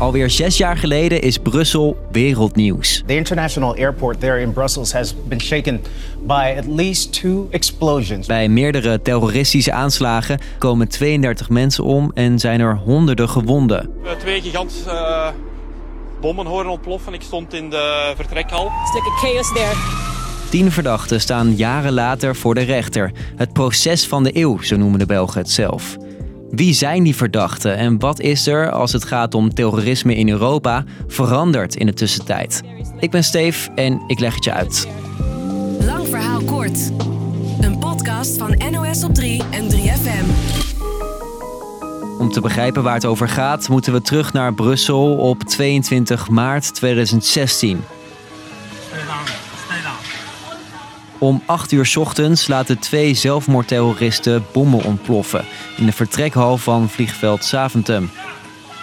Alweer zes jaar geleden is Brussel wereldnieuws. The international airport there in Brussels has been shaken by at least two explosions. Bij meerdere terroristische aanslagen komen 32 mensen om en zijn er honderden gewonden. We twee gigantische uh, bommen horen ontploffen. Ik stond in de vertrekhal. It's like a chaos there. Tien verdachten staan jaren later voor de rechter. Het proces van de eeuw, zo noemen de Belgen het zelf. Wie zijn die verdachten en wat is er als het gaat om terrorisme in Europa veranderd in de tussentijd? Ik ben Steef en ik leg het je uit. Lang verhaal kort. Een podcast van NOS op 3 en 3FM. Om te begrijpen waar het over gaat, moeten we terug naar Brussel op 22 maart 2016. Om 8 uur 's ochtends laten twee zelfmoordterroristen bommen ontploffen in de vertrekhal van vliegveld Zaventem.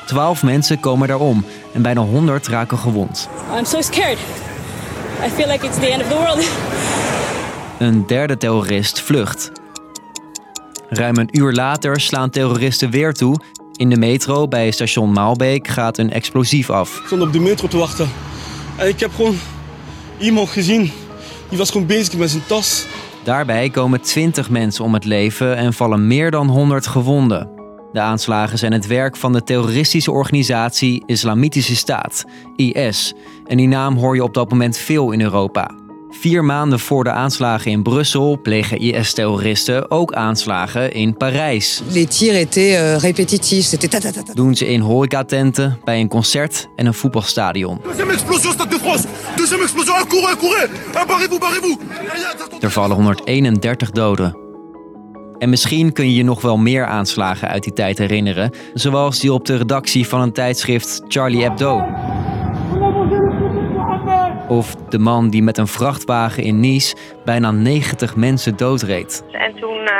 Twaalf mensen komen daarom en bijna 100 raken gewond. I'm so scared. I feel like it's the end of the world. Een derde terrorist vlucht. Ruim een uur later slaan terroristen weer toe. In de metro bij station Maalbeek gaat een explosief af. Ik stond op de metro te wachten. En ik heb gewoon iemand gezien. Die was gewoon bezig met zijn tas. Daarbij komen 20 mensen om het leven en vallen meer dan 100 gewonden. De aanslagen zijn het werk van de terroristische organisatie Islamitische Staat, IS. En die naam hoor je op dat moment veel in Europa. Vier maanden voor de aanslagen in Brussel plegen IS-terroristen ook aanslagen in Parijs. Les tirs étaient euh, répétitifs. C'était ta ta ta ta. Doen ze in horecatenten, bij een concert en een voetbalstadion. Deuxième explosion, Stade de France Deuxième explosion, ah, courez, courez ah, Barrez-vous, barrez-vous Er vallen 131 doden. En misschien kun je je nog wel meer aanslagen uit die tijd herinneren, zoals die op de redactie van een tijdschrift Charlie Hebdo. Of de man die met een vrachtwagen in Nice bijna 90 mensen doodreed. En toen eh,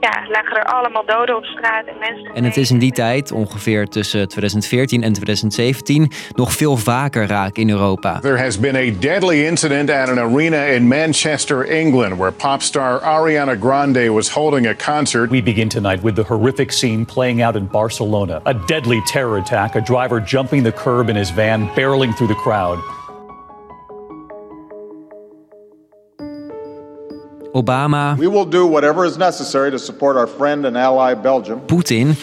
ja, lagen er allemaal doden op straat en mensen. En het is in die tijd, ongeveer tussen 2014 en 2017, nog veel vaker raak in Europa. There has been a deadly incident at an arena in Manchester, England, where popstar Ariana Grande was holding a concert. We begin tonight with the horrific scene playing out in Barcelona. A deadly terror attack, a driver jumping the curb in his van, barreling through the crowd. Obama, We will do whatever is necessary to support our friend and ally Belgium. Poetin.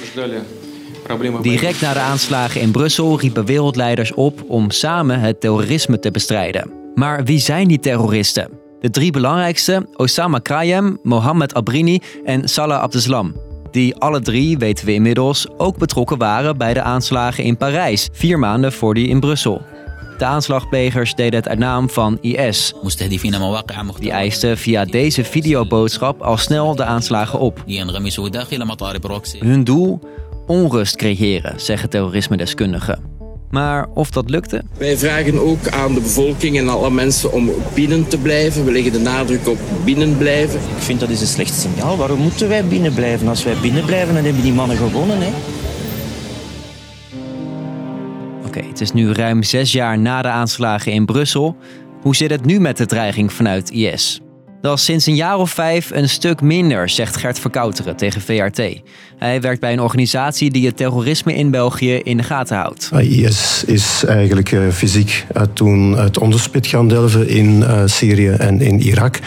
Direct na de aanslagen in Brussel riepen wereldleiders op om samen het terrorisme te bestrijden. Maar wie zijn die terroristen? De drie belangrijkste, Osama Krayem, Mohammed Abrini en Salah Abdeslam. Die alle drie, weten we inmiddels, ook betrokken waren bij de aanslagen in Parijs, vier maanden voor die in Brussel. De aanslagplegers deden het uit naam van IS. Die eisten via deze videoboodschap al snel de aanslagen op. Hun doel? Onrust creëren, zeggen terrorisme-deskundigen. Maar of dat lukte? Wij vragen ook aan de bevolking en alle mensen om binnen te blijven. We leggen de nadruk op binnen blijven. Ik vind dat is een slecht signaal. Waarom moeten wij binnen blijven? Als wij binnen blijven, dan hebben die mannen gewonnen. Hè? Het is nu ruim zes jaar na de aanslagen in Brussel. Hoe zit het nu met de dreiging vanuit IS? Dat is sinds een jaar of vijf een stuk minder, zegt Gert Verkouteren tegen VRT. Hij werkt bij een organisatie die het terrorisme in België in de gaten houdt. IS is eigenlijk uh, fysiek uh, toen het onderspit gaan delven in uh, Syrië en in Irak.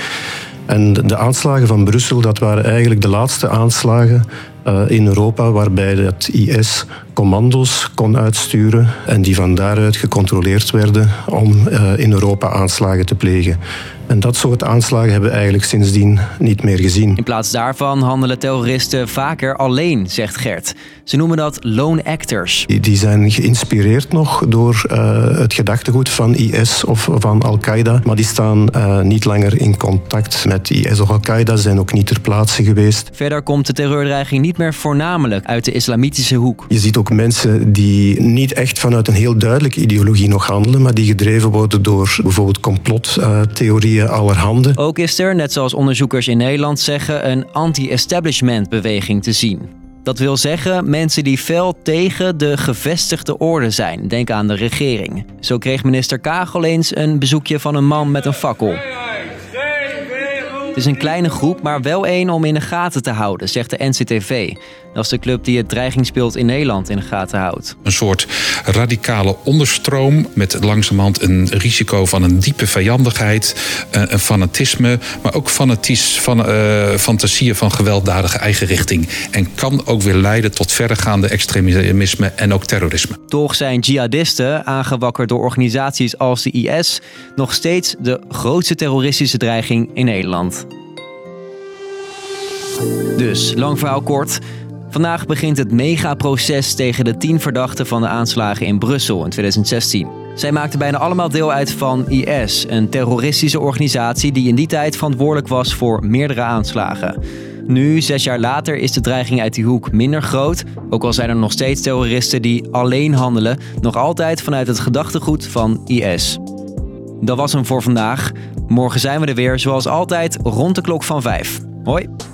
En de aanslagen van Brussel, dat waren eigenlijk de laatste aanslagen uh, in Europa waarbij het IS commando's kon uitsturen en die van daaruit gecontroleerd werden om uh, in Europa aanslagen te plegen. En dat soort aanslagen hebben we eigenlijk sindsdien niet meer gezien. In plaats daarvan handelen terroristen vaker alleen, zegt Gert. Ze noemen dat lone actors. Die, die zijn geïnspireerd nog door uh, het gedachtegoed van IS of van Al-Qaeda, maar die staan uh, niet langer in contact met IS of Al-Qaeda, zijn ook niet ter plaatse geweest. Verder komt de terreurdreiging niet meer voornamelijk uit de islamitische hoek. Je ziet ook mensen die niet echt vanuit een heel duidelijke ideologie nog handelen, maar die gedreven worden door bijvoorbeeld complottheorieën allerhande. Ook is er, net zoals onderzoekers in Nederland zeggen, een anti-establishment beweging te zien. Dat wil zeggen mensen die fel tegen de gevestigde orde zijn. Denk aan de regering. Zo kreeg minister Kagel eens een bezoekje van een man met een fakkel. Het is een kleine groep, maar wel één om in de gaten te houden, zegt de NCTV. Dat is de club die het dreigingsbeeld in Nederland in de gaten houdt. Een soort radicale onderstroom met langzamerhand een risico van een diepe vijandigheid, eh, een fanatisme, maar ook fanaties, van, uh, fantasieën van gewelddadige eigen richting. En kan ook weer leiden tot verregaande extremisme en ook terrorisme. Toch zijn jihadisten, aangewakkerd door organisaties als de IS, nog steeds de grootste terroristische dreiging in Nederland. Dus, lang verhaal kort. Vandaag begint het megaproces tegen de tien verdachten van de aanslagen in Brussel in 2016. Zij maakten bijna allemaal deel uit van IS, een terroristische organisatie die in die tijd verantwoordelijk was voor meerdere aanslagen. Nu, zes jaar later, is de dreiging uit die hoek minder groot. Ook al zijn er nog steeds terroristen die alleen handelen, nog altijd vanuit het gedachtegoed van IS. Dat was hem voor vandaag. Morgen zijn we er weer, zoals altijd, rond de klok van vijf. Hoi!